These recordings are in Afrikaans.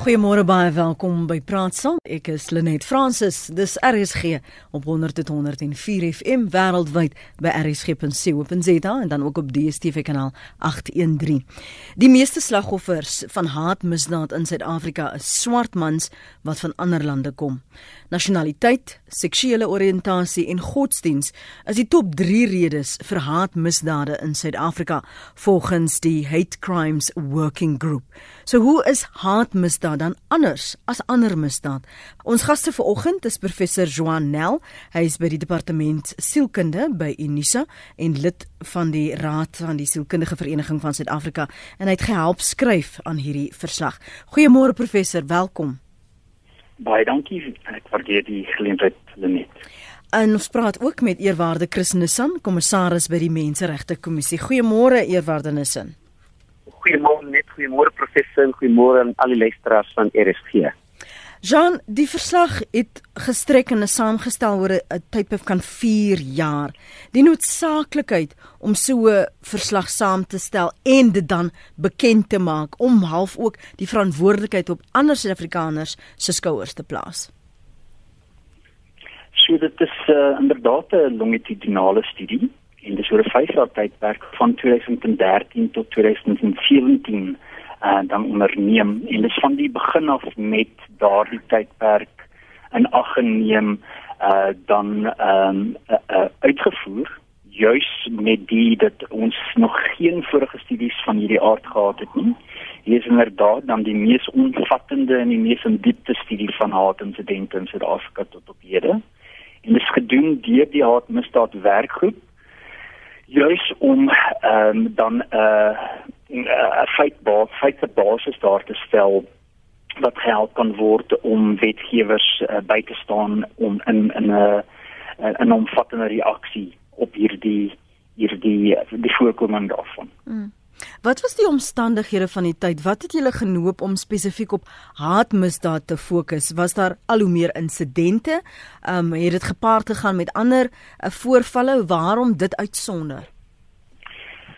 Goeiemôre baie welkom by Praat Saam. Ek is Lenet Fransis. Dis RSG op 100.104 FM wêreldwyd by rsg.co.za en dan ook op DStv kanaal 813. Die meeste slagoffers van haatmisdaad in Suid-Afrika is swart mans wat van ander lande kom. Nasionaliteit, seksuele oriëntasie en godsdiens is die top 3 redes vir haatmisdade in Suid-Afrika volgens die Hate Crimes Working Group. So hoe is haatmisdaad dan anders as ander misdaad? Ons gaste vanoggend is professor Joan Nel. Hy is by die departement sielkunde by Unisa en lid van die raad van die sielkundige vereniging van Suid-Afrika en hy het gehelp skryf aan hierdie verslag. Goeiemôre professor, welkom. Baie dankie. Ek waardeer die geleentheid, Lenet. En ons praat ook met eerwaarde Chris Nissan, kommissaris by die Menseregte Kommissie. Goeiemôre eerwaarde Nissan. Goeiemôre net, goeiemôre professor en goeiemôre aan al die luisteraars van RSG. Jean, die verslag het gestrek en is saamgestel oor 'n tydperk van 4 jaar. Die noodsaaklikheid om so 'n verslag saam te stel en dit dan bekend te maak om half ook die verantwoordelikheid op ander Suid-Afrikaners se skouers te plaas. So dit is uh, inderdaad 'n longitudinale studie en dis oor 'n 5 jaar tydperk van 2013 tot 2017 uh, dan onderneem en dit is van die begin af met daardie tydperk in ag geneem uh dan ehm um, uh, uh, uitgevoer juis met die dat ons nog geen vorige studies van hierdie aard gehad het nie. Hier is inderdaad dan die mees omvattende en die mees in diepte studie van haatinsidente in Suid-Afrika tot op hede. En dit is gedoen deur die haatmisdaad werkgroep juis om ehm um, dan 'n uh, 'n uh, feitbaar feite basis daar te stel wat help kan word om wetgewers uh, by te staan om in in 'n uh, 'n omvattende reaksie op hierdie hierdie die voorkoming daarvan. Mm. Wat was die omstandighede van die tyd? Wat het julle genoop om spesifiek op haatmisdaad te fokus? Was daar al hoe meer insidente? Ehm um, het dit gepaard gegaan met ander uh, voorvalle? Waarom dit uitsonder?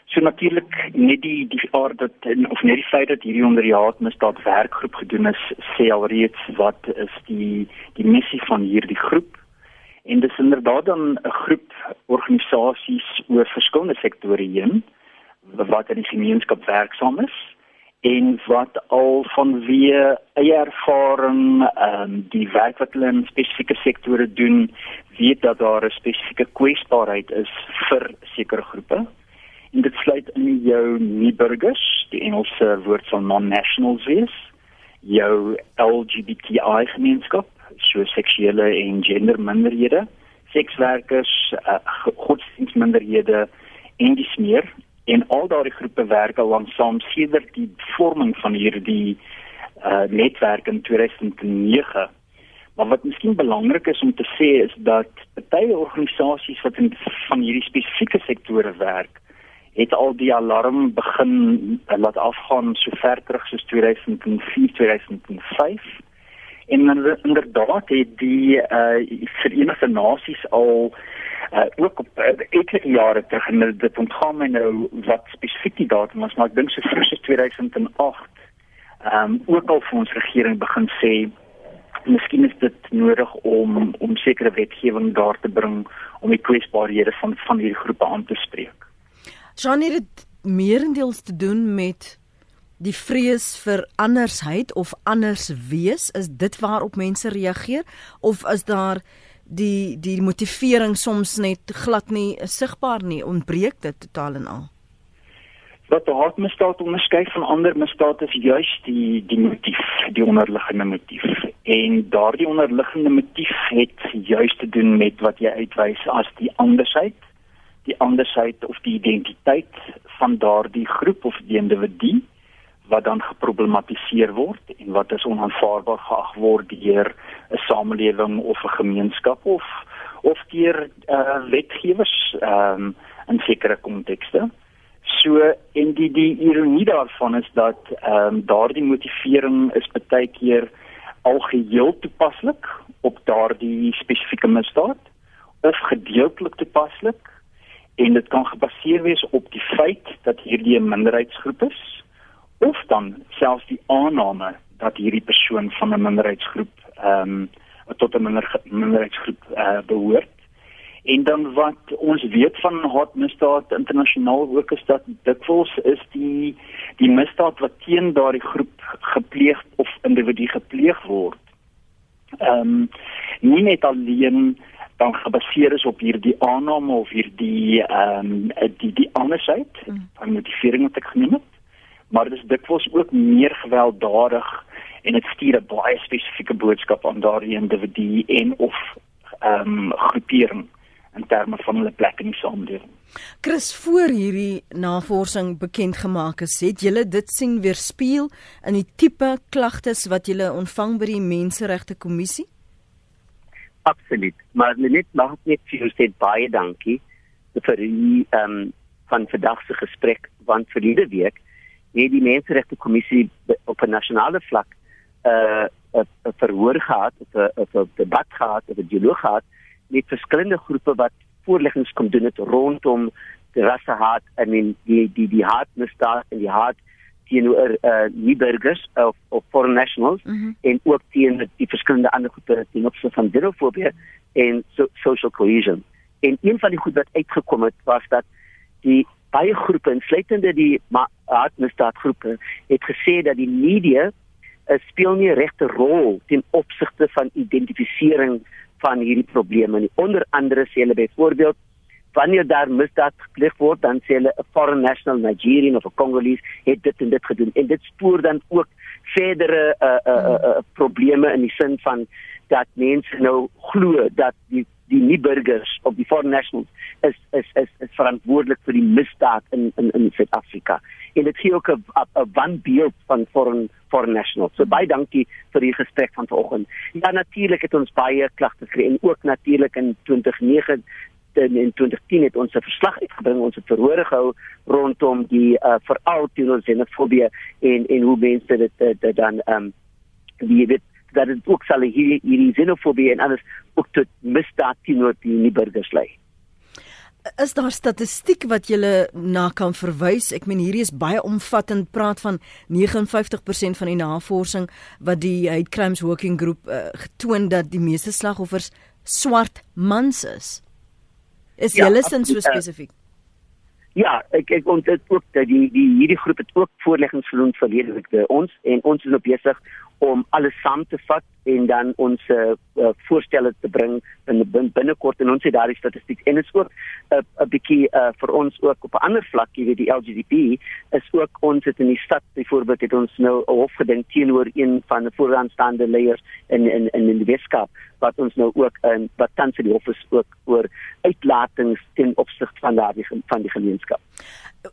So natuurlik net die die aard dat of net die feit dat hierdie onder die haatmisdaad werkgroep gedoen is, sê alreeds wat is die die missie van hierdie groep? En dis inderdaad dan 'n groep organisasies oor verskillende sektore heen wat in die gemeenskap werksaam is en wat al vanweë eie ervaring um, die werk wat hulle in spesifieke sektore doen weet dat daar 'n spesifieke kwesbaarheid is vir sekere groepe. En dit sluit in jou nie burgers die Engelse woord van non-nationals is jou LGBTI gemeenskap so seksuele en gender minderhede sekswerkers uh, godsdienstminderhede en dis meer en al daardie groepe werk al lank saam sedert die vorming van hierdie uh netwerk in 2009. Maar wat miskien belangrik is om te sê is dat baie organisasies wat in van hierdie spesifieke sektore werk, het al die alarm begin uh, laat afgaan so ver terug soos 2004, 2005. En inderdaad het die uh Verenigde Nasies al uh, ook op uh, etlike jare terug en dit ontgaan my nou wat spesifiek die datum was maar ek dink so vroeg as 2008 ehm um, ook al vir ons regering begin sê miskien is dit nodig om om sekere wetgewing daar te bring om die kwesbaarhede van van hierdie groepe aan te spreek. Jean het dit meerendeels te doen met die vrees vir andersheid of anders wees is dit waarop mense reageer of is daar die die motivering soms net glad nie sigbaar nie ontbreek dit totaal en al? Wat die hartmisdaad onderskei van ander misdade is juis die die motief die onderliggende motief. En daardie onderliggende motief het juis te doen met wat jy uitwys as die andersheid die andersheid of die identiteit van daardie groep of die individu wat dan geproblematiseer word en wat as onaanvaarbaar geag word deur 'n samelewing of 'n gemeenskap of of deur uh, wetgewers um, in sekere kontekste. So en die die ironie daarvan is dat ehm um, daardie motivering is baie keer al geheel toepaslik op daardie spesifieke misdaad of gedeeltelik toepaslik en dit kan gebaseer wees op die feit dat hierdie 'n minderheidsgroep is of dan selfs die aanname dat hierdie persoon van 'n minderheidsgroep ehm um, tot 'n minder, minderheidsgroep uh, behoort. En dan wat ons weet van haatmisdaad internasionaal ook is dat dikwels is die die misdaad wat teen daardie groep gepleeg of individu gepleeg word. Ehm um, nie net alleen dan gebaseer is op hierdie aanname of hierdie ehm um, die die andersheid mm. van motivering wat ek genoem het maar dit is dikwels ook meer gewelddadig en dit stuur 'n baie spesifieke boodskap aan daardie individu en of ehm um, groepering in terme van hulle plek in die samelewing. Chris voor hierdie navorsing bekend gemaak is, het julle dit sien weerspieël in die tipe klagtes wat julle ontvang by die Menseregte Kommissie? Absoluut. Maar net mag net vir sê baie dankie vir die ehm um, van vandag se gesprek want verlede week het die Menseregte Kommissie op 'n nasionale vlak 'n uh, 'n verhoor gehad of 'n 'n debat gehad of 'n dialoog gehad met verskillende groepe wat voorleggings kom doen het rondom rassehaat en die die die die haatmisdaad en die haat teenoor uh nie burgers of of foreign nationals mm -hmm. en ook teen die verskillende ander groepe teen opsigte van xenofobie en so, social cohesion. En een van die goed wat uitgekom het was dat die baie groepe insluitende die haatmisdaadgroepe het gesê dat die media uh, speel nie regte rol ten opsigte van identifisering van hierdie probleme nie. Onder andere sê hulle byvoorbeeld wanneer daar misdaad gepleeg word, dan sê hulle 'n foreign national Nigerian of a Congolese het dit en dit gedoen en dit spoor dan ook verdere uh, uh, uh, uh, probleme in die sin van dat mense nou glo dat die die nie burgers of die foreign nationals is is is, is verantwoordelik vir die misdaad in in in Suid-Afrika. En dit gee ook 'n 'n wanbeeld van foreign foreign nationals. So baie dankie vir die gesprek van vanoggend. Ja natuurlik het ons baie klagtes gekry en ook natuurlik in 2009 in 2010 het ons 'n verslag uitgebring ons het verhore gehou rondom die uh, veral teenoor xenofobie en en hoe mense dit, dit, dit dan ehm um, die weet dat dit ook sal hierdie hierdie xenofobie en alles ook tot misdaad teenoor die nie burgers lei. Is daar statistiek wat jy na kan verwys? Ek meen hierdie is baie omvattend, praat van 59% van die navorsing wat die Hate Crimes Working Group uh, getoon dat die meeste slagoffers swart mans is. Is ja, julle sin so spesifiek? Ja, ek ek ontdek ook dat die die hierdie groep het ook voorleggings gedoen verlede week by ons en ons is nou besig om alles saam te vat en dan ons uh, voorstelle te bring in binnekort en ons het daardie statistiek en dit is ook 'n uh, bietjie uh, vir ons ook op 'n ander vlak jy weet die LGBT is ook ons het in die stad byvoorbeeld het ons nou 'n hof gedink teenoor een van die vooraanstaande leiers in in in, in die Weskaap wat ons nou ook in wat tans in die hof is ook oor uitlatings ten opsigte van daardie van die gemeenskap.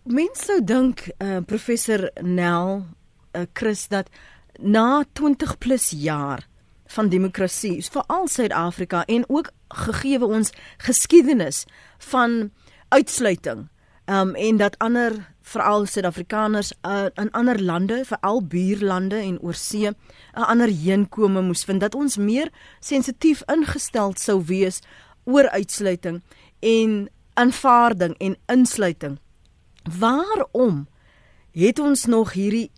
Mense sou dink uh, professor Nel uh, Chris dat na 20 plus jaar van demokrasie, veral Suid-Afrika en ook gegee ons geskiedenis van uitsluiting. Um en dat ander veral Suid-Afrikaners uh, in ander lande, veral buurlande en oorsee 'n ander heenkome moes vind dat ons meer sensitief ingestel sou wees oor uitsluiting en aanvaarding en insluiting. Waarom het ons nog hierdie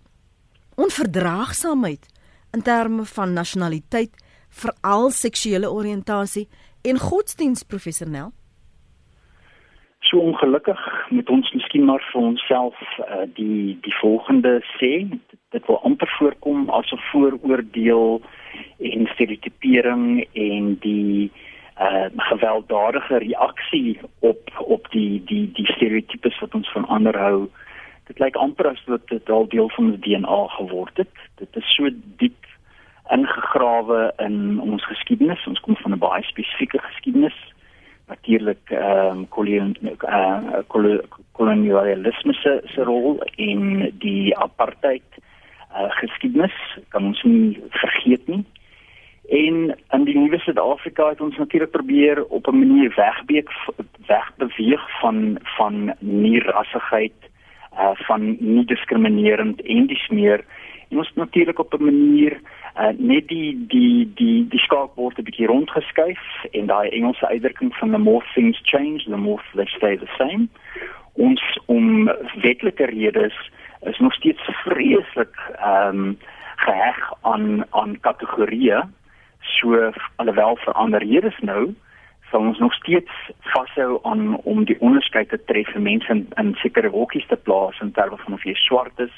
onverdraagsaamheid in terme van nasionaliteit, veral seksuele oriëntasie en godsdienst professor Nel. So ongelukkig met ons miskien maar vir onsself uh, die die volgende sê dit wil amper voorkom as 'n vooroordeel en stereotipering en die uh gewelddadige reaksie op op die die die stereotypes wat ons van ander hou uh dit lyk amper as wat dit al deel van ons DNA geword het. Dit is so diep ingegrawe in ons geskiedenis. Ons kom van 'n baie spesifieke geskiedenis. Natuurlik ehm um, kolonialisme se se rol in die apartheid uh, geskiedenis kan ons nie vergeet nie. En in die nuwe Suid-Afrika het ons natuurlik probeer op 'n manier wegbeek wegbeweeg van van nie rassigheid uh van nie diskriminerend en dis meer en ons natuurlik op 'n manier uh net die die die die skaakbord 'n bietjie rondgeskuif en daai Engelse uitdrukking van the more things change the more they stay the same. Ons om wetlike redes is nog steeds vreeslik ehm um, geheg aan aan kategorieë. So alhoewel verander hier is nou sal ons nog steeds vashou aan om die onderskeid te tref vir mense in, in sekere hokkies te plaas in terme van of jy swart is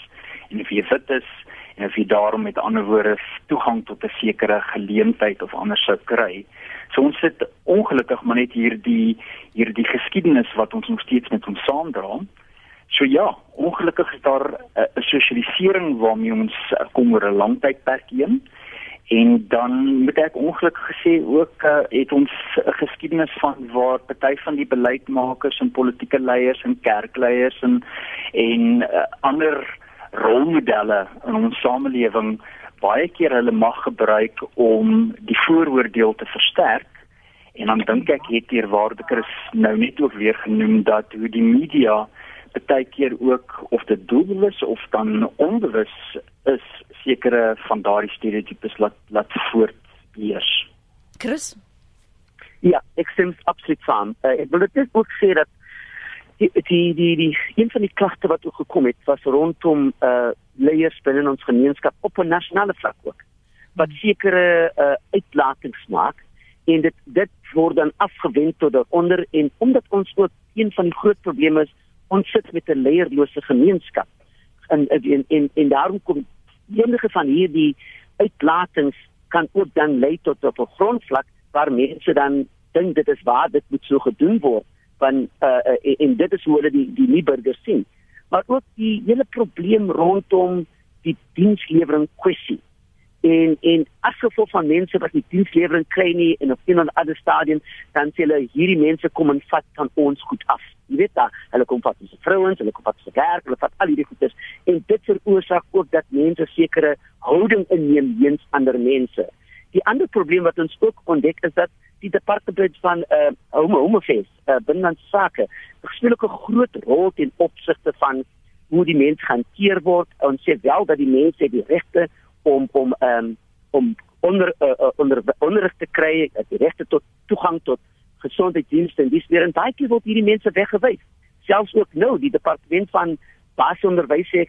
en of jy wit is en of jy daarom met ander woorde toegang tot 'n sekere geleentheid of anders sou kry. So ons sit ongelukkig maar net hier die hier die geskiedenis wat ons nog steeds met ons saamdra. So ja, ongelukkig is daar 'n sosialisering waarmee ons kom oor 'n lang tydperk heen. En dan moet ek ongelukkig gesê ook uh, het ons 'n geskiedenis van waar party van die beleidsmakers en politieke leiers en kerkleiers en en uh, ander rolmodelle in ons samelewing baie keer hulle mag gebruik om die vooroordeel te versterk. En dan dink ek het hier waarde Chris nou net ook weer genoem dat hoe die media baie keer ook of dit doelbewus of dan onbewus is sekere van daardie stereotypes laat laat voortheers. Chris? Ja, ek stem absoluut saam. Uh, ek wil dit ook sê dat die die die, die een van die klagte wat ook gekom het was rondom uh leiers binne ons gemeenskap op 'n nasionale vlak ook wat sekere uh uitlatings maak en dit dit word dan afgewend tot onder en omdat ons ook een van die groot probleme is ons sit met 'n leierlose gemeenskap. En en en, en daarom kom enige van hierdie uitlatings kan ook dan lei tot op 'n grondvlak waar mense dan dink dit is waar dit moet so gedoen word van uh, uh en dit is hoe hulle die die nie burgers sien. Maar ook die hele probleem rondom die dienslewering kwessie en en as gevolg van mense wat die dienslewering kry nie en op 'n ander stadium dan sê hulle hierdie mense kom en vat van ons goed af. Jy weet da, hulle kom vat ons vrouens, hulle kom vat ons kerk, hulle vat al hierdie goedes en dit veroorsaak ook dat mense sekere houding inneem teenoor ander mense. Die ander probleem wat ons ook ontdek is dat die departement van uh home home affairs, uh binnelandse sake, speel 'n groot rol ten opsigte van hoe die mense hanteer word. Ons sê wel dat die mense die regte om om um, om onder uh, onder onderrig te kry, die regte tot toegang tot gesondheidsdienste en dis weer en baie keer word hierdie mense weggewys. Selfs ook nou die departement van basisonderwys sê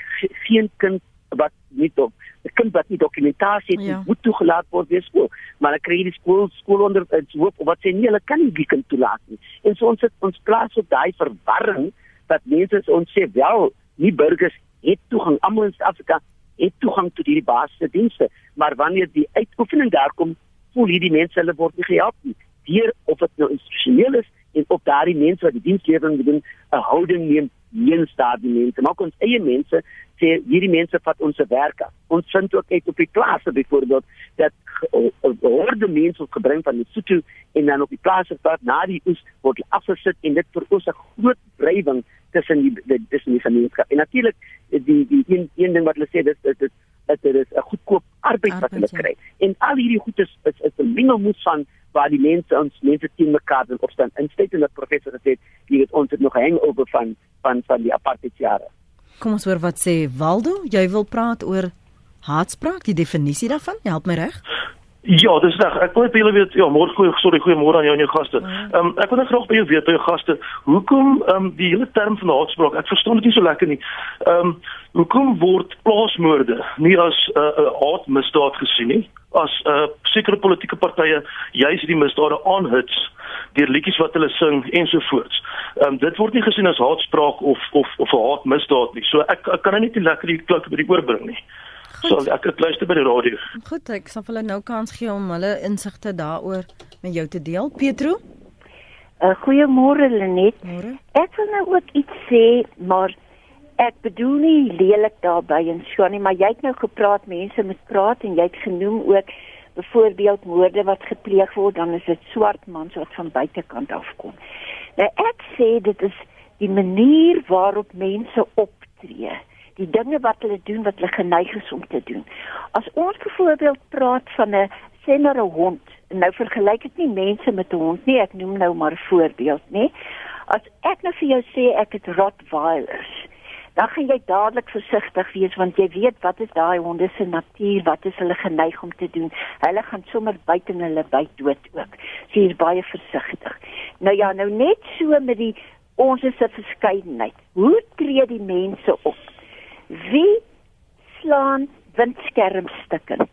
geen kind wat nie op 'n kind wat nie dokumentasie het ja. moet toegelaat word by skool. Maar dan kry jy die skool skool onder hoop wat sê nie hulle kan nie die kind toelaat nie. En so ons sit ons plaas op daai verwarring dat mense ons sê wel nie burgers het toegang almal in Suid-Afrika het toegang tot hierdie basiese dienste, maar wanneer die uitoefening daar kom, voel hierdie mense hulle word nie gehelp nie. Deur of dit nou institusioneel is en op daardie mense wat die dienslewering doen, 'n houding neem teenoor daardie mense. Maar ons eie mense sê hierdie mense vat ons se werk af. Ons vind ook uit op die plase byvoorbeeld dat horde mense word gebring van die Sotho en dan op die plase wat na die oes word afgesit en dit veroorsaak groot wrywing tussen die tussen die gemeenskap. En natuurlik die die een een ding wat hulle sê dis dit is dit is 'n goedkoop arbeid wat hulle kry. En al hierdie goed is is, is 'n mengelmoes van waar die mense ons mense teen mekaar wil opstaan. In steede dat professor gesê jy het ons het nog hang oor van van van die apartheid jare. Kom ons hoor wat sê Waldo, jy wil praat oor haatspraak, die definisie daarvan? Help my reg? Ja, dis reg. Ek wil net julle weet, ja, môre goeie, sorry, goeiemôre aan jou en jou gaste. Ehm um, ek wil net graag by jou weet by jou gaste, hoekom ehm um, die hele term van haatspraak, ek verstaan dit nie so lekker nie. Ehm um, hoekom word plaasmoorde nie as 'n uh, 'n uh, haatmisdaad gesien nie? As 'n uh, sekere politieke partye juis die misdade aanhits deur liedjies wat hulle sing ensovoorts. Ehm um, dit word nie gesien as haatspraak of of of 'n haatmisdaad nie. So ek ek kan net nie lekker die klank by die oorbring nie. Goed. So ek het luister by die radio. Goed, ek sal hulle nou kans gee om hulle insigte daaroor met jou te deel. Petro? Uh, Goeiemôre Lenet. Môre. Ek wil nou ook iets sê, maar ek bedoel nie lelik daarbey en so nie, maar jy het nou gepraat mense moet praat en jy het genoem ook byvoorbeeld moorde wat gepleeg word, dan is dit swart mans wat van buitekant afkom. Nou ek sê dit is die manier waarop mense optree die dinge wat hulle doen wat hulle geneig is om te doen. As ons byvoorbeeld praat van 'n senere hond, nou vergelyk dit nie mense met 'n hond nie, ek noem nou maar 'n voorbeeld, nê? As ek nou vir jou sê ek het Rottweilers, dan gaan jy dadelik versigtig wees want jy weet wat is daai honde se natuur, wat is hulle geneig om te doen. Hulle gaan sommer buite en hulle byt dood ook. So jy is baie versigtig. Nou ja, nou net so met die ons is 'n verskeidenheid. Hoe tree die mense op? Wie slaan windskermstukkend.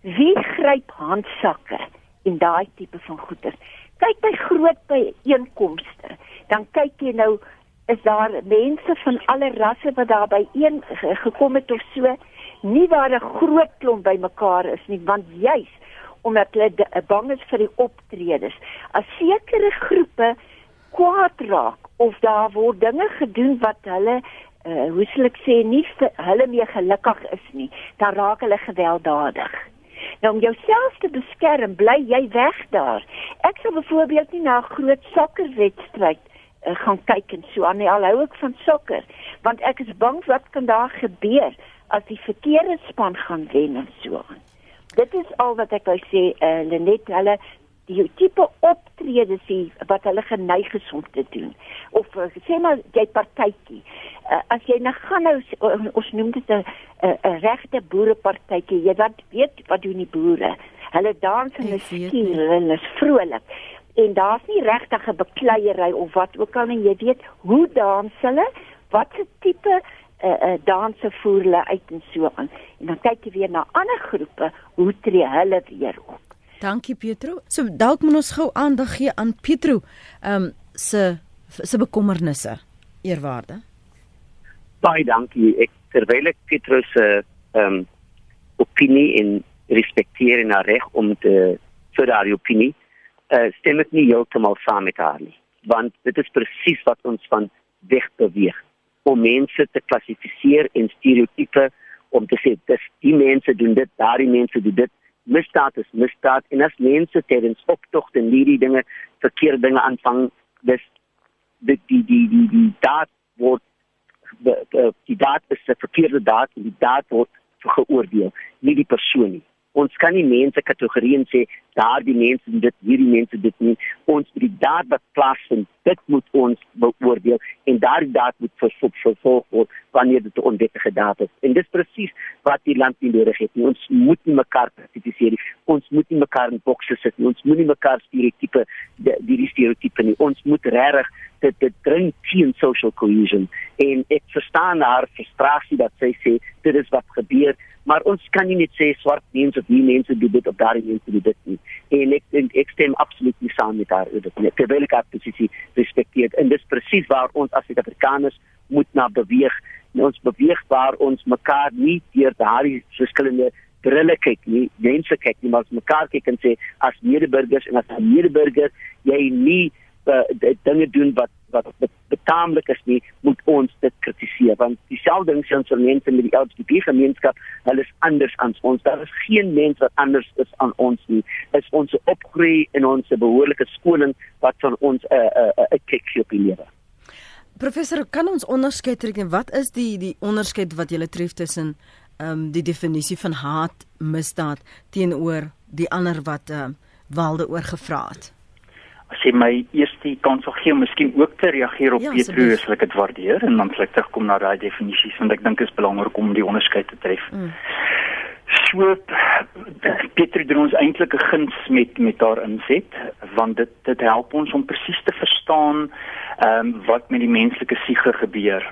Wie gryp handsakke en daai tipe van goeder? Kyk by groot byeenkomste, dan kyk jy nou is daar mense van alle rasse wat daar by een gekom het of so, nie waar 'n groot klomp bymekaar is nie, want juis omdat hulle bang is vir die optredes. As sekere groepe kwaad raak of daar word dinge gedoen wat hulle uh, hoe sal ek sê nie vir hulle meer gelukkig is nie, dan raak hulle gewelddadig. Nou om jouself te beskerm, bly jy weg daar. Ek sou byvoorbeeld nie na 'n groot sokkerwedstryd uh, gaan kyk en so aan nie. Al hou ek van sokker, want ek is bang wat kan daar gebeur as die verkeerde span gaan wen en so aan. Dit is al wat ek wou sê, uh, Lenet, hulle die tipe optredes wat hulle geneig is om te doen. Of uh, sê maar jy partytjie. Uh, as jy nou gaan nou uh, ons noem dit 'n 'n regte boerepartytjie. Jy wat weet wat doen die boere? Hulle dans en hulle skiel en hulle is vrolik. En daar's nie regtig 'n bekleierery of wat ook al en jy weet hoe dans hulle? Wat 'n tipe uh, uh, danse voer hulle uit en so aan. En dan kyk jy weer na ander groepe, hoe tree hulle weer op? Dankie Pietro. So dalk moet ons gou aandag gee aan Pietro, ehm um, se se bekommernisse. Eerwaarde. Baie dankie. Ek terwyl ek Pietro se ehm um, opinie en respekteer en reg om te vir daardie opinie, uh, stem ek nie heeltemal saam met haar nie, want dit is presies wat ons van weg beweeg. Om mense te klassifiseer en stereotipe om te sê dis die mense doen dit, daardie mense doen dit. Misdaad is misdaad en as mense tydens optogte en hierdie dinge verkeerde dinge aanvang dis die die die die, die daad word die daad is 'n verkeerde daad en die daad word geoordeel nie die persoon nie. Ons kan nie mense kategorieë sê daardie mense doen dit hierdie mense dit nie. Ons moet die daad wat plaasvind dit moet ons beoordeel en daardie daad moet vervolg vervolg word wanneer dit 'n onwettige daad is. En dis presies wat die land nie nodig het nie. Ons moet nie mekaar kritiseer nie. Ons moet nie mekaar in bokse sit nie. Ons moet nie mekaar stereotipe die, die stereotipe nie. Ons moet regtig dit dit dring teen social cohesion en ek verstaan haar frustrasie dat sy sê dit is wat gebeur maar ons kan nie net sê swart mense of nie mense doen dit of daardie mense doen dit nie. En ek en ek stem absoluut nie saam met haar oor dit nie. Terwyl ek haar posisie respekteer en dis presies waar ons as Suid-Afrikaners moet na beweeg. En ons beweeg waar ons mekaar nie deur daardie verskillende brille kyk nie, mense kyk nie, maar ons mekaar kyk en sê as medeburgers en as 'n medeburger jy nie uh, dinge doen wat wat betaamlik is nie, moet ons dit kritiseer want dieselfde ding sien ons mense met die LGBT gemeenskap, hulle is anders as ons. Daar is geen mens wat anders is aan ons nie. Is ons opgroei en ons behoorlike skoling wat van ons 'n uh, 'n uh, 'n uh, kyk op die lewe. Professor, kan ons onderskei trek en wat is die die onderskeid wat jy tref tussen ehm um, die definisie van haat, misdaad teenoor die ander wat ehm uh, Walde oor gevra het? As jy my eerste kans sal gee om miskien ook te reageer op ja, Petro, sal ek dit waardeer en dan sal ek terugkom na daai definisies want ek dink dit is belangrik om die onderskeid te tref. Mm. So Petro doen ons eintlik 'n guns met met haar inset want dit dit help ons om presies te verstaan ehm um, wat met die menslike siege gebeur.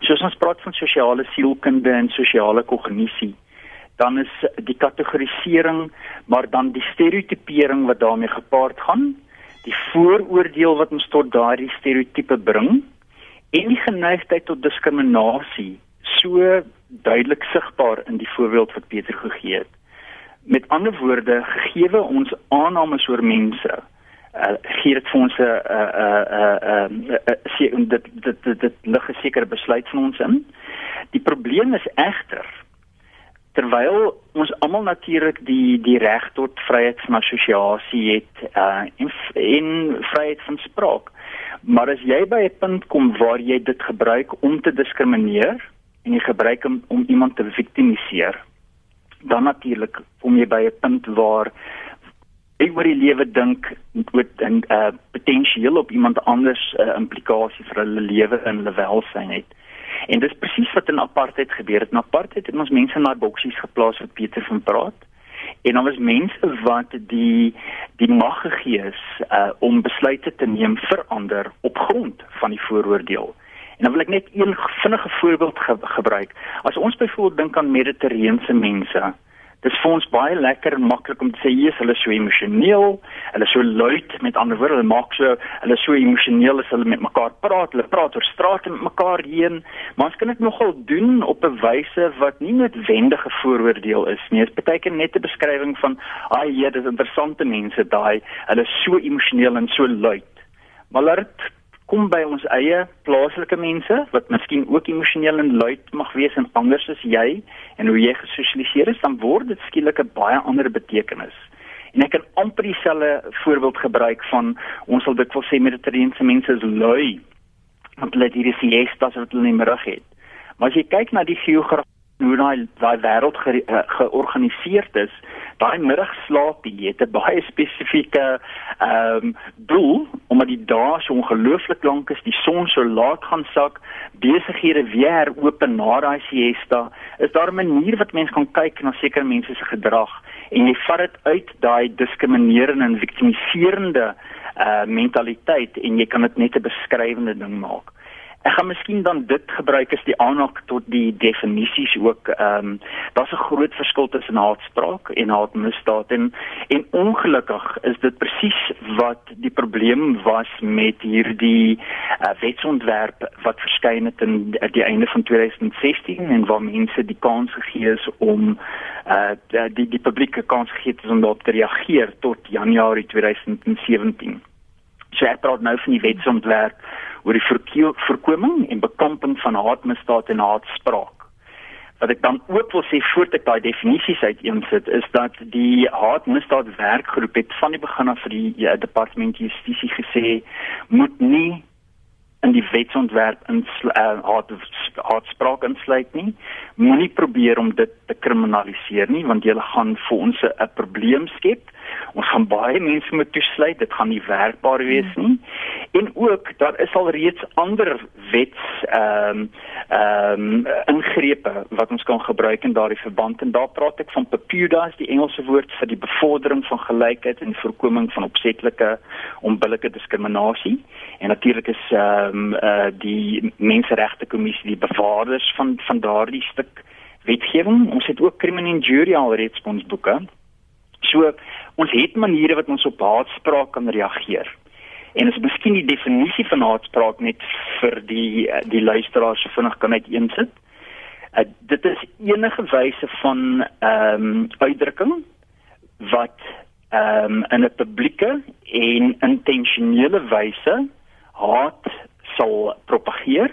Soos ons praat van sosiale sielkunde en sosiale kognisie dan is die kategorisering maar dan die stereotipering wat daarmee gepaard gaan die vooroordeel wat ons tot daardie stereotipe bring en die geneigtheid tot diskriminasie so duidelik sigbaar in die voorbeeld wat Pieter gegee het. Met ander woorde, gegee ons aannames oor mense, uh, gee dit vir ons 'n 'n 'n 'n dit dit dit, dit lig 'n sekere besluit van ons in. Die probleem is egter terwyl ons almal natuurlik die die reg tot vryheid van assosiasie het uh, en en vryheid van spraak. Maar as jy by 'n punt kom waar jy dit gebruik om te diskrimineer en jy gebruik hom om iemand te viktimiseer, dan natuurlik kom jy by 'n punt waar jy oor die lewe dink met 'n uh, potensieel op iemand anders uh, implikasie vir hulle lewe en hulle welstand het. En dis presies wat in apartheid gebeur het. In apartheid het ons mense na boksies geplaas wat Pieter van praat. En dan was mense wat die die mag gegee is uh, om besluite te neem vir ander op grond van die vooroordeel. En dan wil ek net een vinnige voorbeeld ge gebruik. As ons byvoorbeeld dink aan mediterrane mense, Dit is vir ons baie lekker en maklik om te sê is hulle so emosioneel, hulle is so luid, met ander woorde, hulle maak so hulle so emosioneel as hulle met mekaar praat, hulle praat oor strate met mekaar heen, maar ons kan dit nogal doen op 'n wyse wat nie noodwendige vooroordeel is nie. Dit is baie keer net 'n beskrywing van, "Ag, hier, dis interessante mense daai, hulle is so emosioneel en so luid." Maar laat dit kom by ons eie plaaslike mense wat miskien ook emosioneel en luid mag wees en anders as jy en hoe jy gesosialiseer is, dan word dit skielik 'n baie ander betekenis. En ek kan amper dieselfde voorbeeld gebruik van ons sal dit wil sê mediterrane mense is lui want hulle het hierdie siestas wat hulle nie meer het. Maar as jy kyk na die geografie hoe daai daai wêreld ge, uh, georganiseer is, daai middagslaap het 'n baie spesifieke ehm um, doel omdat die dae so ongelooflik lank is, die son so laat gaan sak, besighede weer oop na daai siesta, is daar 'n manier wat mens kan kyk na sekere mense se gedrag en jy vat dit uit daai diskriminerende en viktimiserende uh mentaliteit en jy kan dit net 'n beskrywende ding maak. Ek gaan miskien dan dit gebruik as die aanhaak tot die definisies ook. Ehm um, daar's 'n groot verskil tussen haatspraak en haatmisdaad en en ongelukkig is dit presies wat die probleem was met hierdie uh, wetsontwerp wat verskyn het in die, die einde van 2016 en waar mense die kans gegee is om uh die die publieke kans gegee het om daarop te reageer tot Januarie 2017. So ek praat nou van die wetsontwerp oor die voorkoming en bekamping van haatmisdaad en haatspraak. Wat ek dan ook wil sê voordat ek daai definisies uiteensit is dat die haatmisdaad werkgroep het van die begin af vir die ja, departement justisie gesê moet nie in die wetsontwerp in uh, haat haatspraak insluit nie. Moenie probeer om dit te kriminaliseer nie want jy gaan vir ons 'n probleem skep ons gaan baie mense moet toesluit dit gaan nie werkbaar wees nie. En ook daar is al reeds ander wets ehm um, ehm um, ingrepe wat ons kan gebruik in daardie verband. En daar praat ek van PEPUDA is die Engelse woord vir die bevordering van gelykheid en voorkoming van opsetlike onbillike diskriminasie en natuurlik is ehm um, uh, die menseregte kommissie die bewaarders van van daardie stuk wetgewing ons het ook criminal injury al reeds ons boeke So ons het maniere wat ons op haatspraak kan reageer. En as miskien die definisie van haatspraak net vir die die luisteraars so vinnig kan uiteensit. Uh, dit is enige wyse van ehm um, uitdrukking wat ehm um, in 'n publieke en intentionele wyse haat sal propageer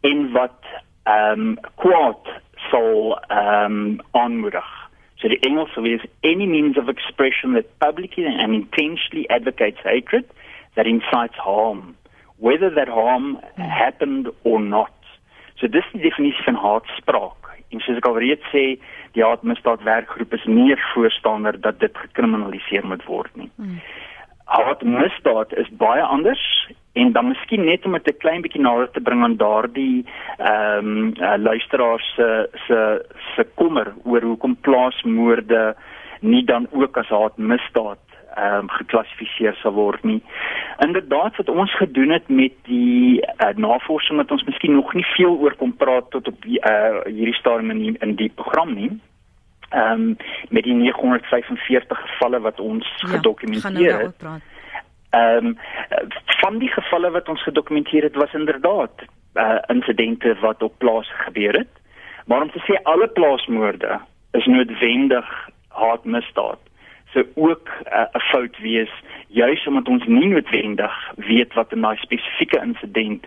en wat ehm um, kwaad sal ehm um, aanmoedig. So the Engels is any means of expression that publicly and intentionally advocates hatred that incites harm, whether that harm happened or not. So dis die definisie van haatspraak. En soos ek al reeds sê, die haatmisdaadwerkgroep is nie voorstander dat dit gekriminaliseer moet word nie. Hmm haatmisdaad is baie anders en dan miskien net om dit 'n klein bietjie nader te bring aan daardie ehm um, uh, luisteraars se se se kommer oor hoekom plaasmoorde nie dan ook as haatmisdaad ehm um, geklassifiseer sal word nie. Inderdaad wat ons gedoen het met die uh, navorsing wat ons miskien nog nie veel oor kom praat tot op die, uh, hierdie stadium in die, in die program nie ehm um, met die 945 gevalle wat ons ja, gedokumenteer nou het. Ehm um, van die gevalle wat ons gedokumenteer het was inderdaad uh, insidente wat op plaas gebeur het. Maar om te sê alle plaasmoorde is noodwendig haatmisdaad se ook uh, 'n fout wees juis omdat ons nie noodwendig weet wat in daai spesifieke insident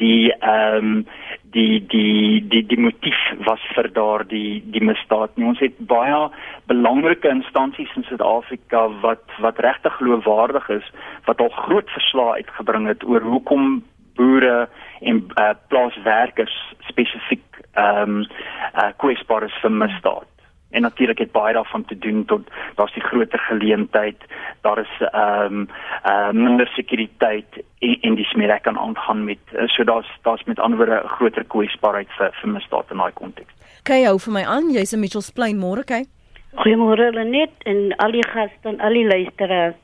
die ehm um, die die die die motief was vir daardie die misdaad nie. Ons het baie belangrike instansies in Suid-Afrika wat wat regtig geloofwaardig is wat al groot verslae uitgebring het oor hoekom boere en uh, plaaswerkers spesifiek ehm um, uh, kwesbaar is vir misdaad en natuurlik het baie daarvan te doen tot daar's die groter geleentheid daar is ehm um, uh, minder sekuriteit en, en die smeer kan aangaan met uh, so daar's daar's met ander woorde 'n groter kwesbaarheid vir vir misdaad in daai konteks. Kyk hou vir my aan jy's in Mitchells Plain môre kyk. Goeiemôre Lenet en al die gaste en al die luisteraars.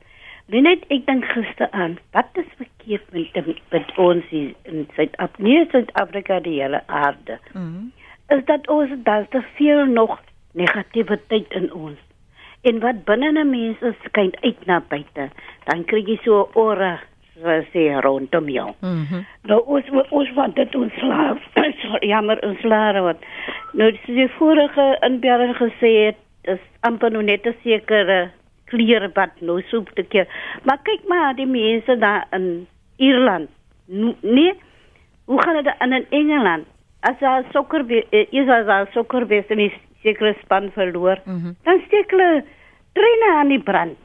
Net ek dink gister aan, wat is verkeerd met met ons hier in Suid-Afrika, Suid-Afrika die hele aarde? Mhm. Mm is dat ons daar te veel nog negativiteit in ons. En wat binne 'n mens is, skyn uit na buite. Dan kry jy so 'n aura wat sê rondom jou. Mm nou ons ons wat dit ons slaaf. Jammer ons slaaf wat. Nou dis die vorige inbeller gesê het, is amper nou net 'n sekere klere wat nou soop te keer. Maar kyk maar die mense daar in Ierland. Nee. Hoe gaan dit in Engeland? As daar sokker eh, is as daar sokker wees die sekere span verloor, mm -hmm. dan steek hulle treine aan die brand.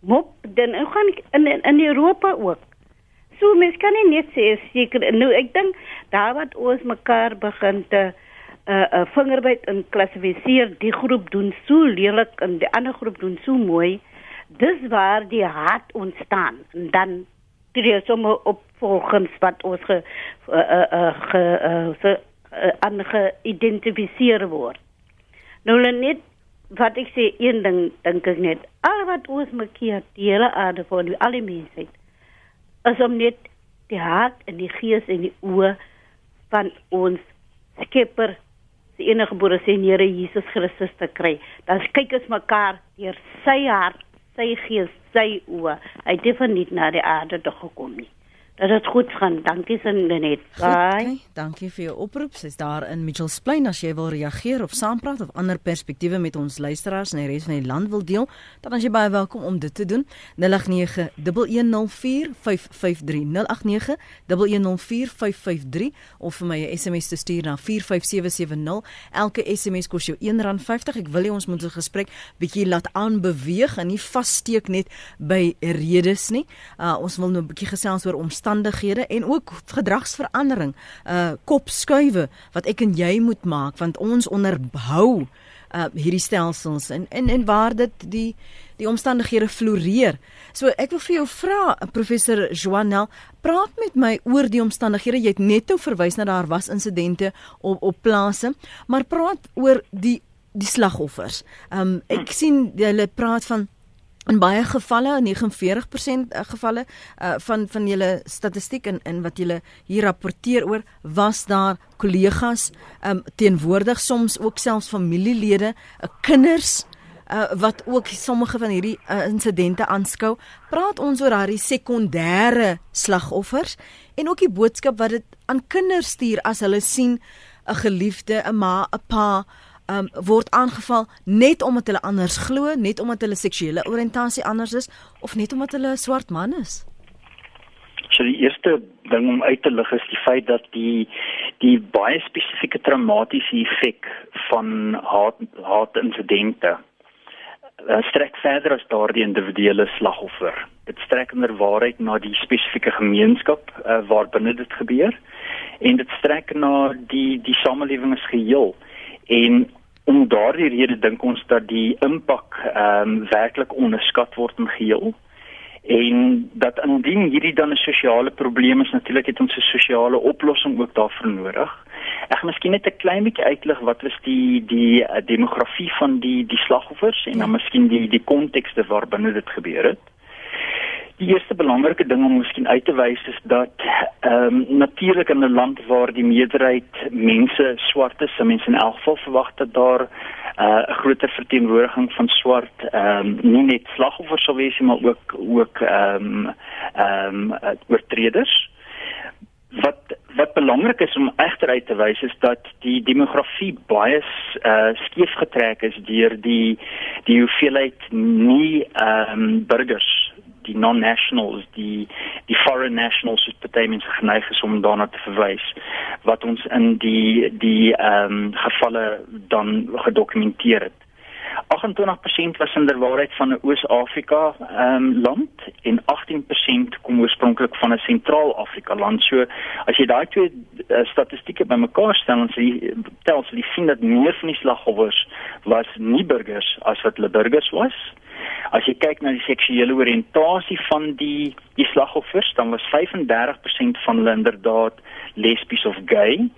Mop, dan gaan in in Europa ook. So mens kan nie net sê seker nou ek dink daar wat ons mekaar begin te 'n uh, uh, vingerbyt in klassifiseer die groep doen so lelik en die ander groep doen so mooi dis waar die haat ontstaan en dan tree sommer op volgens wat ons ge uh, uh, uh, ge uh, so, uh, aan geïdentifiseer word nou net wat ek sê een ding dink ek net al wat ons mekaar die hele aarde van die alle mensheid is om net die hart en die gees en die oë van ons skepper die enige gebore sien Here Jesus Christus te kry. Dan kyk ons mekaar deur sy hart, sy gees, sy oë. Hy het definitief na die aarde toe gekom nie dat dit goed gaan. Dankie sin net. Bye. Dankie vir jou oproep. Sy's daar in Mitchells Plain as jy wil reageer of saampraat of ander perspektiewe met ons luisteraars in die res van die land wil deel, dan as jy baie welkom om dit te doen. 0891104553 0891104553 of vir my 'n SMS te stuur na 45770. Elke SMS kos jou R1.50. Ek wil hê ons moet 'n gesprek bietjie laat aanbeweeg en nie vassteek net by redes nie. Uh, ons wil nou 'n bietjie gesels oor omstandighede omstandighede en ook gedragsverandering, uh kopskuive wat ek en jy moet maak want ons onderhou uh hierdie stelsels en en en waar dit die die omstandighede floreer. So ek wil vir jou vra professor Joanel, praat met my oor die omstandighede. Jy het net nou verwys na daar was insidente op op plase, maar praat oor die die slagoffers. Um ek sien hulle praat van in baie gevalle 49% eh, gevalle uh, van van julle statistiek en in wat julle hier rapporteer oor was daar kollegas um, teenwoordig soms ook selfs familielede uh, kinders uh, wat ook sommige van hierdie uh, insidente aanskou. Praat ons oor daardie sekondêre slagoffers en ook die boodskap wat dit aan kinders stuur as hulle sien 'n geliefde 'n ma 'n pa um, word aangeval net omdat hulle anders glo, net omdat hulle seksuele oriëntasie anders is of net omdat hulle 'n swart man is? So die eerste ding om uit te lig is die feit dat die die baie spesifieke traumatiese effek van haat haat insidente uh, strek verder as daardie individuele slagoffer. Dit strek inderwaarheid na die spesifieke gemeenskap uh, waarbinne dit gebeur en dit strek na die die samelewing as geheel. En om daardie rede dink ons dat die impak ehm um, werklik onderskat word in geheel en dat indien hierdie dan 'n sosiale probleem is natuurlik het ons 'n sosiale oplossing ook daarvoor nodig. Ek gaan miskien net 'n klein bietjie uitlig wat was die die uh, demografie van die die slagoffers en dan miskien die die kontekste waarbinne dit gebeur het. Die eerste belangrike ding om miskien uit te wys is dat ehm um, natuurlik in 'n land waar die meerderheid mense swart is, mense in elk geval verwag dat daar eh, 'n uh, groter verteenwoordiging van swart ehm um, nie net slagoffers sal wees maar ook ook ehm um, ehm um, oortreders. Wat wat belangrik is om egter uit te wys is dat die demografie baie uh, skief getrek is deur die die hoeveelheid nie ehm um, burgers die non-nationals, die die foreign nationals wat party mense geneig is om daarna te verwys wat ons in die die ehm um, gevalle dan gedokumenteer het. 28% was in der waarheid van 'n Oos-Afrika um, land en 18% kom oorspronklik van 'n Sentraal-Afrika land. So as jy daai twee uh, statistieke bymekaar stel sê tel sê jy sien dat meer van die slagoffers was nie burgers as wat hulle burgers was. As jy kyk na die seksuele oriëntasie van die die slagoffers, dan was 35% van hulle inderdaad lesbies of gay.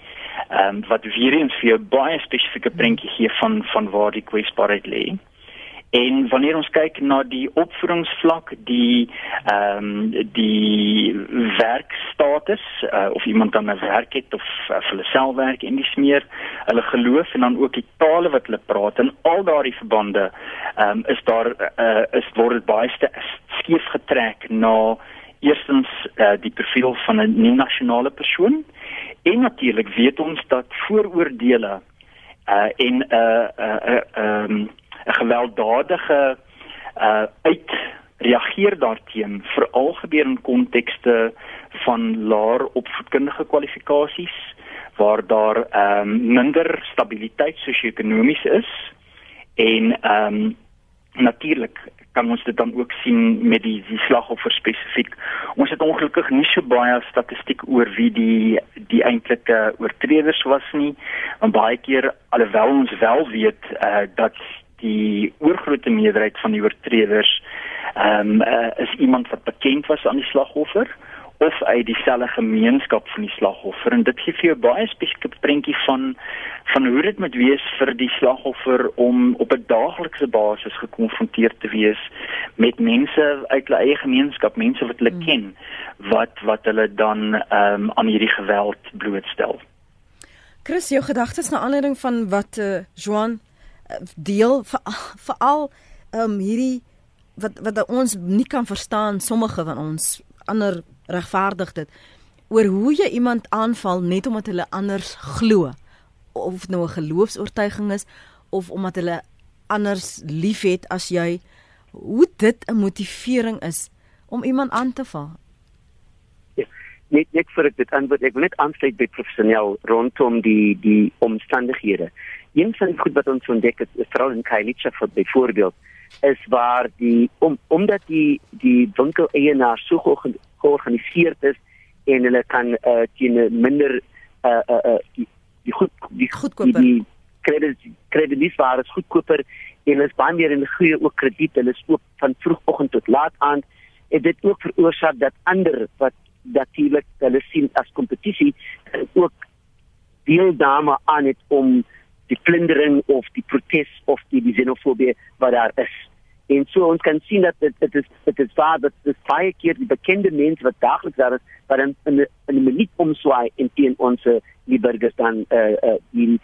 Ehm um, wat weer eens vir 'n baie spesifieke prentjie gee van van waar die kwesbaarheid lê. En wanneer ons kyk na die opvoedingsvlak, die ehm um, die werkstatus uh, of iemand dan 'n werk het of uh, hulle self werk en dis meer hulle geloof en dan ook die tale wat hulle praat en al daardie verbande ehm um, is daar uh, is word dit baie skeef getrek na eerstens uh, die profiel van 'n nie nasionale persoon en natuurlik weet ons dat vooroordeele uh, en 'n uh, 'n uh, 'n uh, um, gewelddadige uh uitreageer daarteen veral gebeur in kontekste van laer opvoedkundige kwalifikasies waar daar ehm um, minder stabiliteit sosio-ekonomies is en ehm um, natuurlik kan ons dit dan ook sien met die die slagoffer spesifiek. Ons het ongelukkig nie so baie statistiek oor wie die die eintlike oortreders was nie. Want baie keer alhoewel ons wel weet uh, dat die oorgrootste meerderheid van die oortreders ehm um, uh, is iemand wat bekend was aan die slagoffer of uit dieselfde gemeenskap van die slagoffer en dit gee vir jou baie spesifieke prentjie van van hoe dit moet wees vir die slagoffer om op 'n daaglikse basis gekonfronteer te wees met mense uit hulle eie gemeenskap, mense wat hulle hmm. ken wat wat hulle dan ehm um, aan hierdie geweld blootstel. Chris, jou gedagtes na aanleiding van wat uh, Joan deel veral ehm um, hierdie wat wat ons nie kan verstaan sommige van ons ander regverdig dit. Oor hoe jy iemand aanval net omdat hulle anders glo of nou 'n geloofs-oortuiging is of omdat hulle anders liefhet as jy hoe dit 'n motivering is om iemand aan te val. Ja, net net vir dit antwoord ek wil net aansluit by professioneel rondom die die omstandighede. Een van die goed wat ons ontdek het, veral in Kailicha vir byvoorbeeld, is waar die om omdat die die winkel eienaar so georganiseerd is en hulle kan uh, teen minder uh uh, uh die die goed die goedkoper die krediet kredietwaar is goedkoper en is baie meer in goeie ook krediet hulle is oop van vroegoggend tot laat aand en dit ook veroorsaak dat ander wat natuurlik hulle sien as kompetisie ook deelname aan het om die plundering of die protes of die, die xenofobie wat daar is. En so ons kan sien dat dit dit is dit is waar dat dit baie keer die bekende mense wat daagliks daar is, wat in in 'n minuut omswaai en teen ons die burgers dan eh uh, uh, die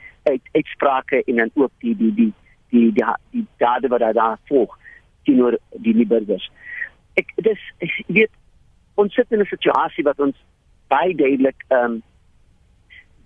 uitsprake en dan ook die die die die die die dade wat daar volg teenoor die nie burgers. Ek dis ek weet ons sit in 'n situasie wat ons baie duidelik ehm um,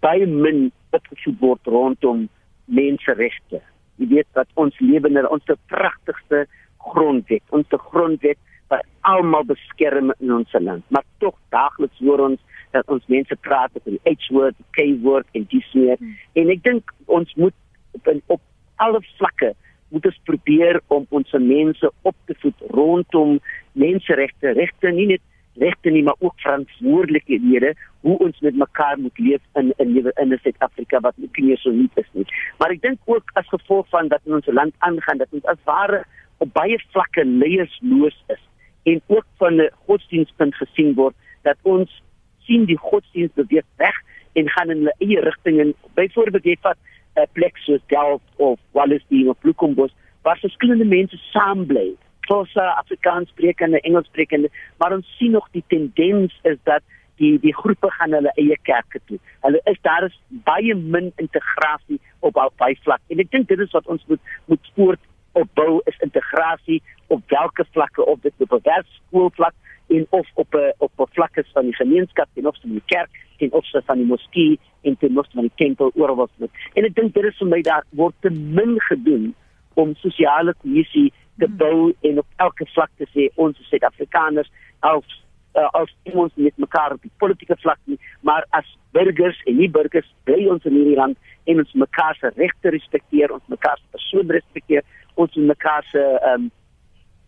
baie min opgevoed word rondom menseregte. Jy weet wat ons lewe in ons pragtigste grondwet, ons grondwet wat almal beskerm in ons land. Maar tog daagliks hoor ons dat ons mense praat oor die H-word, die K-word en dis meer. Hmm. En ek dink ons moet op, op alle vlakke moet ons probeer om ons mense op te voed rondom menseregte, regte nie net regte nie, maar ook verantwoordelikhede hoe ons met mekaar moet leef in in in, in Suid-Afrika wat nie meer so nie is nie. Maar ek dink ook as gevolg van dat in ons land aangaan dat ons as ware op baie vlakke leiersloos is en ook van 'n godsdienstpunt gesien word dat ons sien die godsdienst beweeg weg en gaan in 'n eie rigting en byvoorbeeld jy vat 'n plek soos Delft of Wallisdene of Bloemfontein waar verskillende mense saam bly Xhosa, Afrikaans sprekende, Engels sprekende, maar ons sien nog die tendens is dat die die groepe gaan hulle eie kerke toe. Hulle is daar is baie min integrasie op al baie vlak. En ek dink dit is wat ons moet moet voort opbou is integrasie op watter vlakke op dit op 'n werkskoolvlak en of op 'n op 'n vlakke van die gemeenskap en of van die kerk en of van die moskee en ten opsigte van die tempel oor wat. En ek dink dit is vir my daar word te min gedoen om sosiale kohesie te hmm. bou en op elke vlak te sê ons is Suid-Afrikaners als uh, als ons met mekaar op die politieke vlak nie maar as burgers en nie burgers bly ons in hierdie land en ons mekaar se regte respekteer ons mekaar se persoon respekteer ons mekaar se ehm um,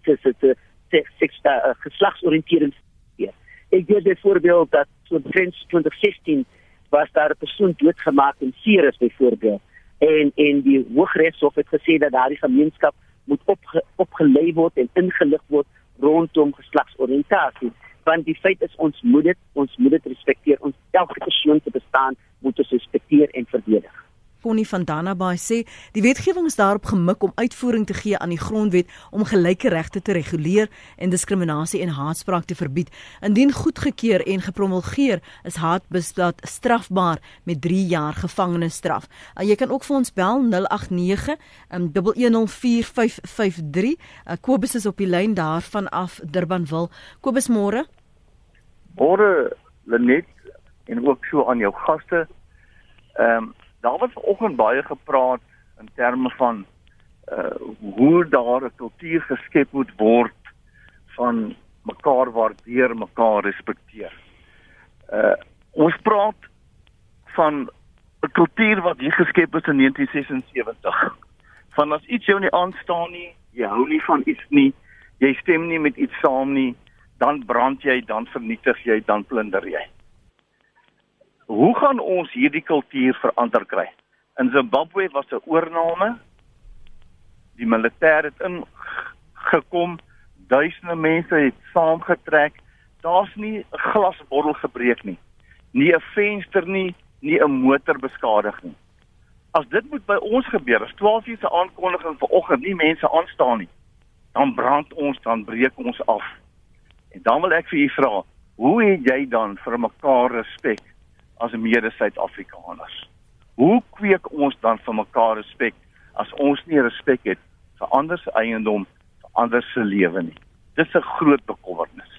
se se se seks uh, geslagsoriëntering hier ek gee dit voorbeeld dat so in 2016 was daar 'n persoon doodgemaak in Ceres byvoorbeeld en en die Hooggeregshof het gesê dat daardie gemeenskap moet opge, opgelei word en ingelig word rondom geslagsoriëntasie want die feit is ons moet dit ons moet dit respekteer. Ons elke persoon te bestaan moet ons respekteer en verdedig Connie van Dannabaai sê die wetgewing is daarop gemik om uitvoering te gee aan die grondwet om gelyke regte te reguleer en diskriminasie en haatspraak te verbied. Indien goedgekeur en gepromulgeer is haatbesdaad strafbaar met 3 jaar gevangenisstraf. Uh, jy kan ook vir ons bel 089 um, 1104553. Uh, Kobus is op die lyn daarvan af Durbanville. Kobus môre. Môre Lenet en ook so aan jou gaste. Ehm um, daar was vanoggend baie gepraat in terme van uh hoe daar 'n kultuur geskep moet word van mekaar waardeer, mekaar respekteer. Uh ons praat van 'n kultuur wat hier geskep is in 1976. Van as iets jou nie aanstaan nie, jy hou nie van iets nie, jy stem nie met iets saam nie, dan brand jy, dan vernietig jy, dan plunder jy. Hoe gaan ons hierdie kultuur verander kry? In Zimbabwe was 'n oorname. Die militêr het ingekom, duisende mense het saamgetrek. Daar's nie 'n glasbottel gebreek nie. Nie 'n venster nie, nie 'n motor beskadig nie. As dit moet by ons gebeur, as 12 uur se aankondiging vanoggend nie mense aanstaan nie, dan brand ons, dan breek ons af. En dan wil ek vir u vra, hoe het jy dan vir mekaar respek as mede-Suid-Afrikaners. Hoe kweek ons dan vir mekaar respek as ons nie respek het vir ander se eiendom, vir ander se lewe nie? Dis 'n groot bekommernis.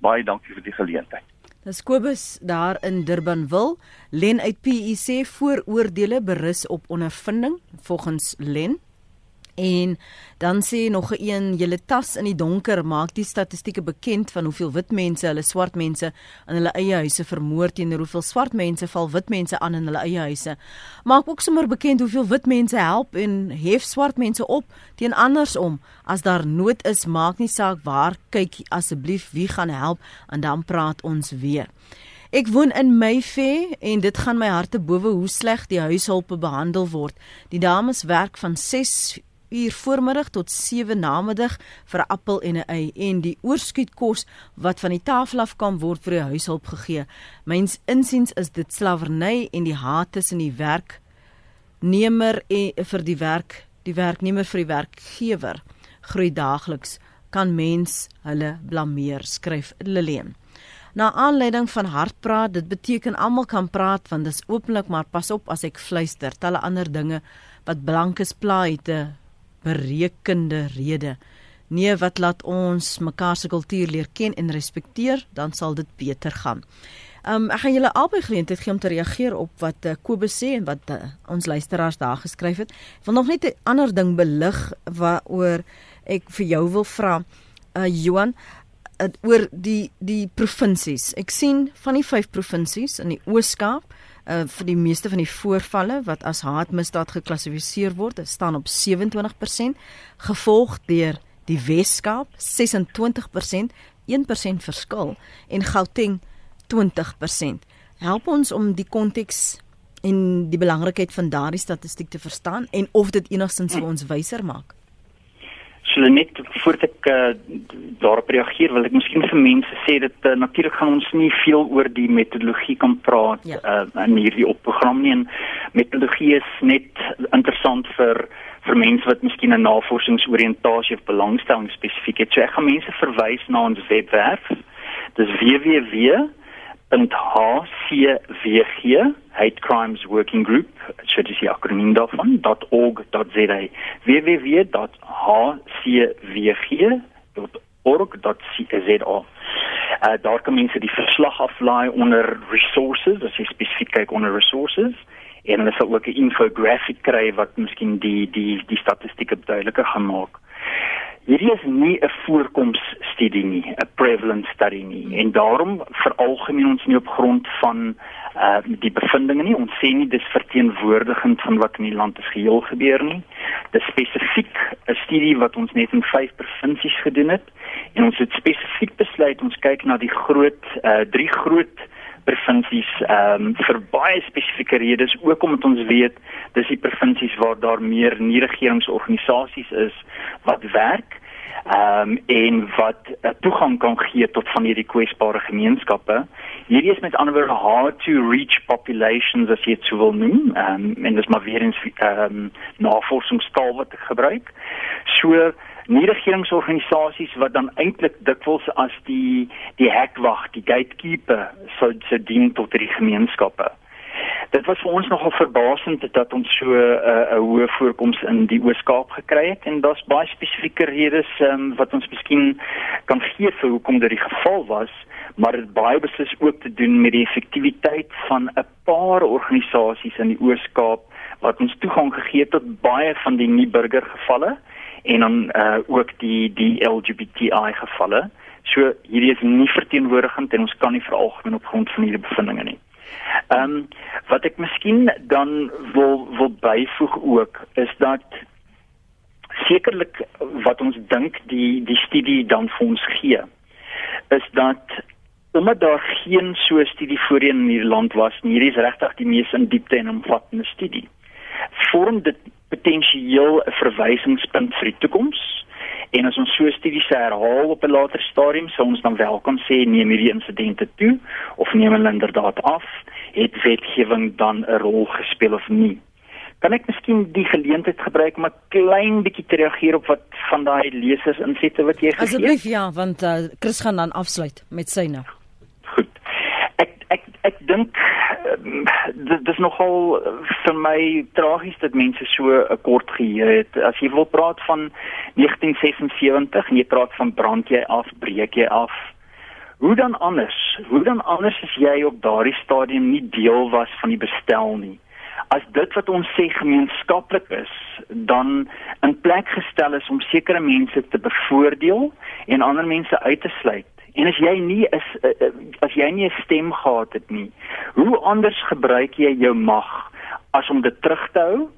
Baie dankie vir die geleentheid. Dis Kobus daar in Durbanville. Len uit PEC vooroordeele berus op ondervinding volgens Len. En dan sê nog 'n een, julle tas in die donker maak die statistieke bekend van hoeveel wit mense hulle swart mense in hulle eie huise vermoor teenoor hoeveel swart mense val wit mense aan in hulle eie huise. Maak ook sommer bekend hoeveel wit mense help en hef swart mense op teen andersom. As daar nood is, maak nie saak waar kyk asseblief wie gaan help en dan praat ons weer. Ek woon in Mayfair en dit gaan my harte bowe hoe sleg die huishulpe behandel word. Die dames werk van 6 uur voormiddag tot 7 namiddag vir 'n appel en 'n ei en die oorskietkos wat van die tafel af kan word vir die huishulp gegee. Myns insiens is dit slawerny en die haat tussen die werknemer en vir die werk, die werknemer vir die werkgewer groei daagliks kan mens hulle blameer skryf Lillian. Na aanleiding van hartpraat, dit beteken almal kan praat want dis openlik, maar pas op as ek fluister, talle ander dinge wat blankes pla het 'n berekende rede. Nee, wat laat ons mekaar se kultuur leer ken en respekteer, dan sal dit beter gaan. Um ek gaan julle albei geleentheid gee om te reageer op wat uh, Kobus sê en wat uh, ons luisteraars daar geskryf het. Ek wil nog net 'n ander ding belig waaroor ek vir jou wil vra. Uh Johan, uh, oor die die provinsies. Ek sien van die 5 provinsies in die Oos-Kaap uh, vir die meeste van die voorvalle wat as haatmisdaad geklassifiseer word, staan op 27%, gevolg deur die Wes-Kaap 26%, 1% verskil en Gauteng 20%. Help ons om die konteks en die belangrikheid van daardie statistiek te verstaan en of dit enigstens vir ons wyser maak. So net voordat ek uh, daarop reageer, wil ek miskien vir mense sê dat uh, natuurlik gaan ons nie veel oor die metodologie kan praat ja. uh, in hierdie opprogram nie. En metodologie is net interessant vir vir mense wat miskien 'n navorsingsoriëntasie of belangstelling spesifiek het. So ek gaan mense verwys na ons webwerf. Dis www .hcvg Hate Crimes Working Group so dis die akroniem daarvan .org.za www.hcvg.org.za uh, daar kan mense die verslag aflaai onder resources as jy spesifiek kyk onder resources en hulle sal ook 'n infographic kry wat miskien die die die statistieke duideliker gaan maak hierdie is nie 'n voorkomsstudie nie, 'n prevalence study nie. En daarom veralgemeen ons nie op grond van uh die bevindinge nie. Ons sê nie dis verteenwoordigend van wat in die land as geheel gebeur nie. Dis spesifiek 'n studie wat ons net in 5 provinsies gedoen het en ons het spesifiek besluit ons kyk na die groot uh drie groot provinsies ehm um, vir baie spesifieke redes ook omdat ons weet dis die provinsies waar daar meer nie-regeringsorganisasies is wat werk ehm um, en wat uh, toegang kan gee tot van hierdie kwesbare gemeenskappe Hierdie is met ander woorde hard to reach populations as jy dit sou wil noem. Ehm um, en dis maar weer eens ehm um, navorsingstaal wat ek gebruik. So nie regeringsorganisasies wat dan eintlik dikwels as die die hekwag, die gatekeeper sou sou dien tot die gemeenskappe. Dit was vir ons nogal verbasend dat ons so 'n uh, 'n hoë voorkoms in die Oos-Kaap gekry het en daar's baie spesifieke redes um, wat ons miskien kan gee vir hoekom dit die geval was maar dit baie beslis ook te doen met die effektiwiteit van 'n paar organisasies in die Oos-Kaap wat ons toegang gegee het tot baie van die nie burger gevalle en dan uh, ook die die LGBTI gevalle. So hierdie is nie verteenwoordigend en ons kan nie veralgemen op grond van hierdie bevindinge nie. Ehm um, wat ek miskien dan wil wil byvoeg ook is dat sekerlik wat ons dink die die studie dan vir ons gee is dat omdat daar geen so studie voorheen in hierdie land was nie, hierdie is regtig die mees in diepte en omvattende studie. Vorm dit potensieel 'n verwysingspunt vir die toekoms? En as ons so studies herhaal op 'n later stadium, sou ons dan wel kan sê neem hierdie insidente toe of neem hulle inderdaad af? Het wetgewing dan 'n rol gespeel of nie? Kan ek miskien die geleentheid gebruik om 'n klein bietjie te reageer op wat van daai lesers insette wat jy gegee het? Asseblief ja, want uh, Chris gaan dan afsluit met syne ek dink um, dit is nogal vir my tragies dat mense so 'n kort geheue het. As jy wil praat van 1976 en jy praat van brand jy af, breek jy af. Hoe dan anders? Hoe dan anders as jy op daardie stadium nie deel was van die bestel nie? As dit wat ons sê gemeenskaplik is, dan in plek gestel is om sekere mense te bevoordeel en ander mense uit te sluit En as jy nie is eh, eh, as jy nie 'n stem gehad het nie, hoe anders gebruik jy jou mag as om dit terug te hou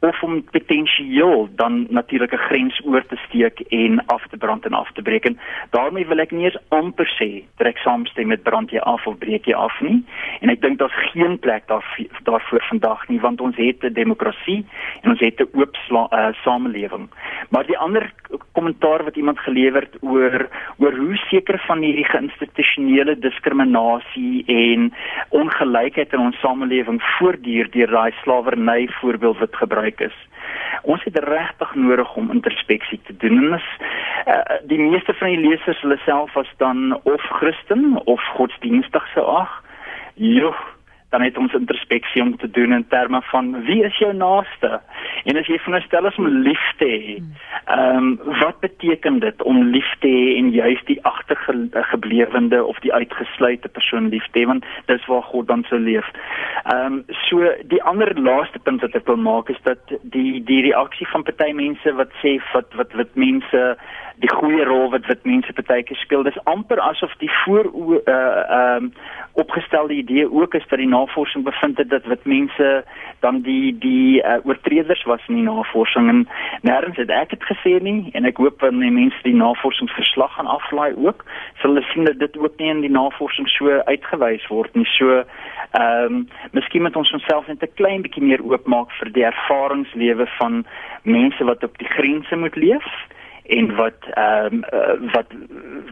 of om potensieel dan natuurlik 'n grens oor te steek en af te brand en af te breek. En daarmee wil ek nie eens amper sê trek saamstem met brand jy af of breek jy af nie. En ek dink daar's geen plek daar daarvoor vandag nie want ons het 'n demokrasie en ons het 'n oop uh, samelewing. Maar die ander kommentaar wat iemand gelewer het oor oor hoe seker van hierdie geïnstitusionele diskriminasie en ongelykheid in ons samelewing voortduur deur daai slawerny voorbeeld wat gebruik gebruik is. Ons het regtig nodig om introspeksie te doen. En as uh, die meeste van die lesers hulle self as dan of Christen of godsdienstig sou ag, joh, dan het ons introspeksie om te doen in terme van wie is jou naaste? En as jy veronderstel is om lief te hê, ehm um, wat beteken dit om lief te hê en juist die agtergeblewende of die uitgesluite persoon lief te hê want dis waar God dan sou leef. Ehm um, so die ander laaste punt wat ek wil maak is dat die die reaksie van party mense wat sê wat wat wat mense die goeie rol wat wat mense partykeer speel dis amper asof die voor uh ehm um, opgestelde idee ook is dat die navorsing bevind het dat wat mense dan die die uh, oortreders was in die navorsing. En nêrens het ek dit gesê nie en ek hoop dat die mense die navorsingsverslag gaan aflaai ook sal hulle sien dat dit ook nie in die navorsing so uitgewys word nie. So ehm um, miskien moet ons onsself net 'n klein bietjie meer oopmaak vir die ervaringslewe van mense wat op die grense moet leef en wat ehm um, uh, wat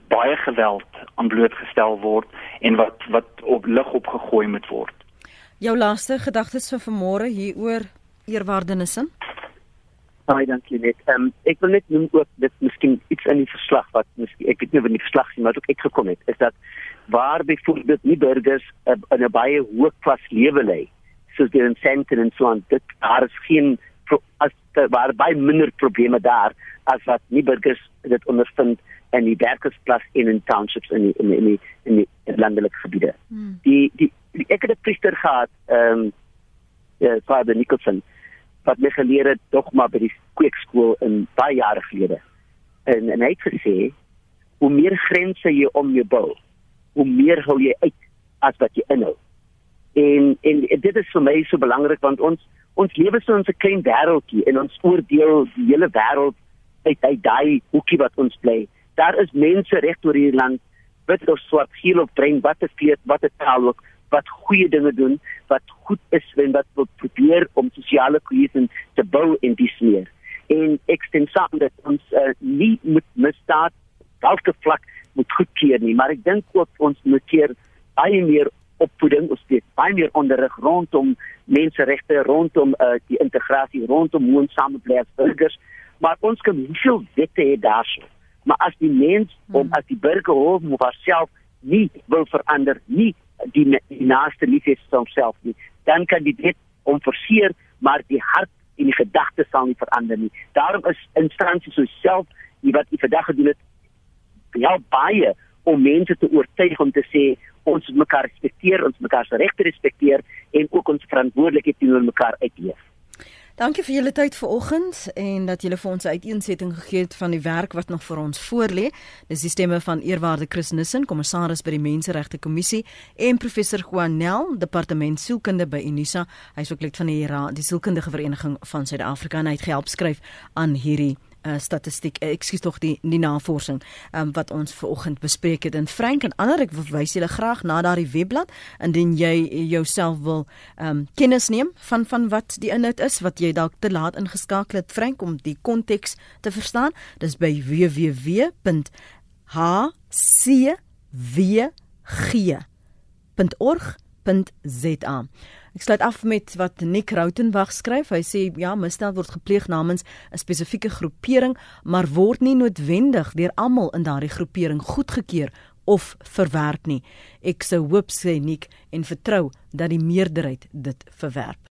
baie geweld aan blootgestel word en wat wat op lig opgegooi moet word. Jou laaste gedagtes vir vanmôre hieroor eerwaardenissen? Baie dankie net. Ehm um, ek wil net noem ook dit miskien iets in die verslag wat miskien ek weet nie in die verslag sien maar ook ek gekom het is dat waar byvoorbeeld nie burgers uh, in 'n baie hoë klas lewe lê soos die in Sandton en so aan dit daar is geen as waar baie minder probleme daar as wat nie burgers dit ondervind in die werkersklas en in townships in die, in die, in die, in die, in die landelike gebiede. Hmm. Die die, die ek het 'n priester gehad ehm um, ja Father Nicholson wat my geleer het tog maar by die kweekskool in baie jare gelede. En en hy het gesê hoe meer grense jy om jou bou, hoe meer hou jy uit as wat jy inhou. En en dit is vir my so belangrik want ons ons lewe so in 'n klein wêreldjie en ons oordeel die hele wêreld uit uit daai hoekie wat ons bly. Daar is mense reg oor hierdie land wit of swart, geel of bruin, wat het vlees, wat het taal ook, wat goeie dinge doen, wat goed is en wat wil probeer om sosiale kohesie te bou en dis meer. En ek stem saam dat ons uh, nie moet misdaad elke vlak moet goedkeur nie, maar ek dink ook ons moet keer baie meer opvoeding, ons het baie meer onderrig rondom menseregte, rondom uh, die integrasie, rondom hoe ons saamleef as burgers, maar ons kan nie veel wette hê daarso. Maar as die mens hmm. om as die burger hoef moet haarself nie wil verander nie die, die naaste lief is vir homself nie, dan kan die wet hom forceer, maar die hart en die gedagtes sal nie verander nie. Daarom is instansies so self, wat die vandag gedoen het, ja baie om mense te oortuig om te sê ons mekaar respekteer, ons mekaar se regte respekteer en ook ons verantwoordelikheid teenoor mekaar uitleef. Dankie vir julle tyd vanoggend en dat julle vir ons 'n uiteensetting gegee het van die werk wat nog vir ons voorlê. Dis die stemme van eerwaarde Chris Nissen, kommissaris by die Menseregte Kommissie en professor Juanel, departement sielkunde by Unisa. Hy's ook lid van die Raad, die sielkundige vereniging van Suid-Afrika en hy het gehelp skryf aan hierdie uh, statistiek uh, ekskuus tog die die navorsing um, wat ons ver oggend bespreek het. En Frank en ander ek wys julle graag na daardie webblad indien jy jouself wil um, kennis neem van van wat die inhoud is wat jy dalk te laat ingeskakel het Frank om die konteks te verstaan dis by www.hcwg.org.za Ek sluit af met wat Nick Rautenbach skryf. Hy sê ja, misdaad word gepleeg namens 'n spesifieke groepering, maar word nie noodwendig deur almal in daardie groepering goedgekeur of verwerp nie. Ek sou hoop sê Nick en vertrou dat die meerderheid dit verwerp.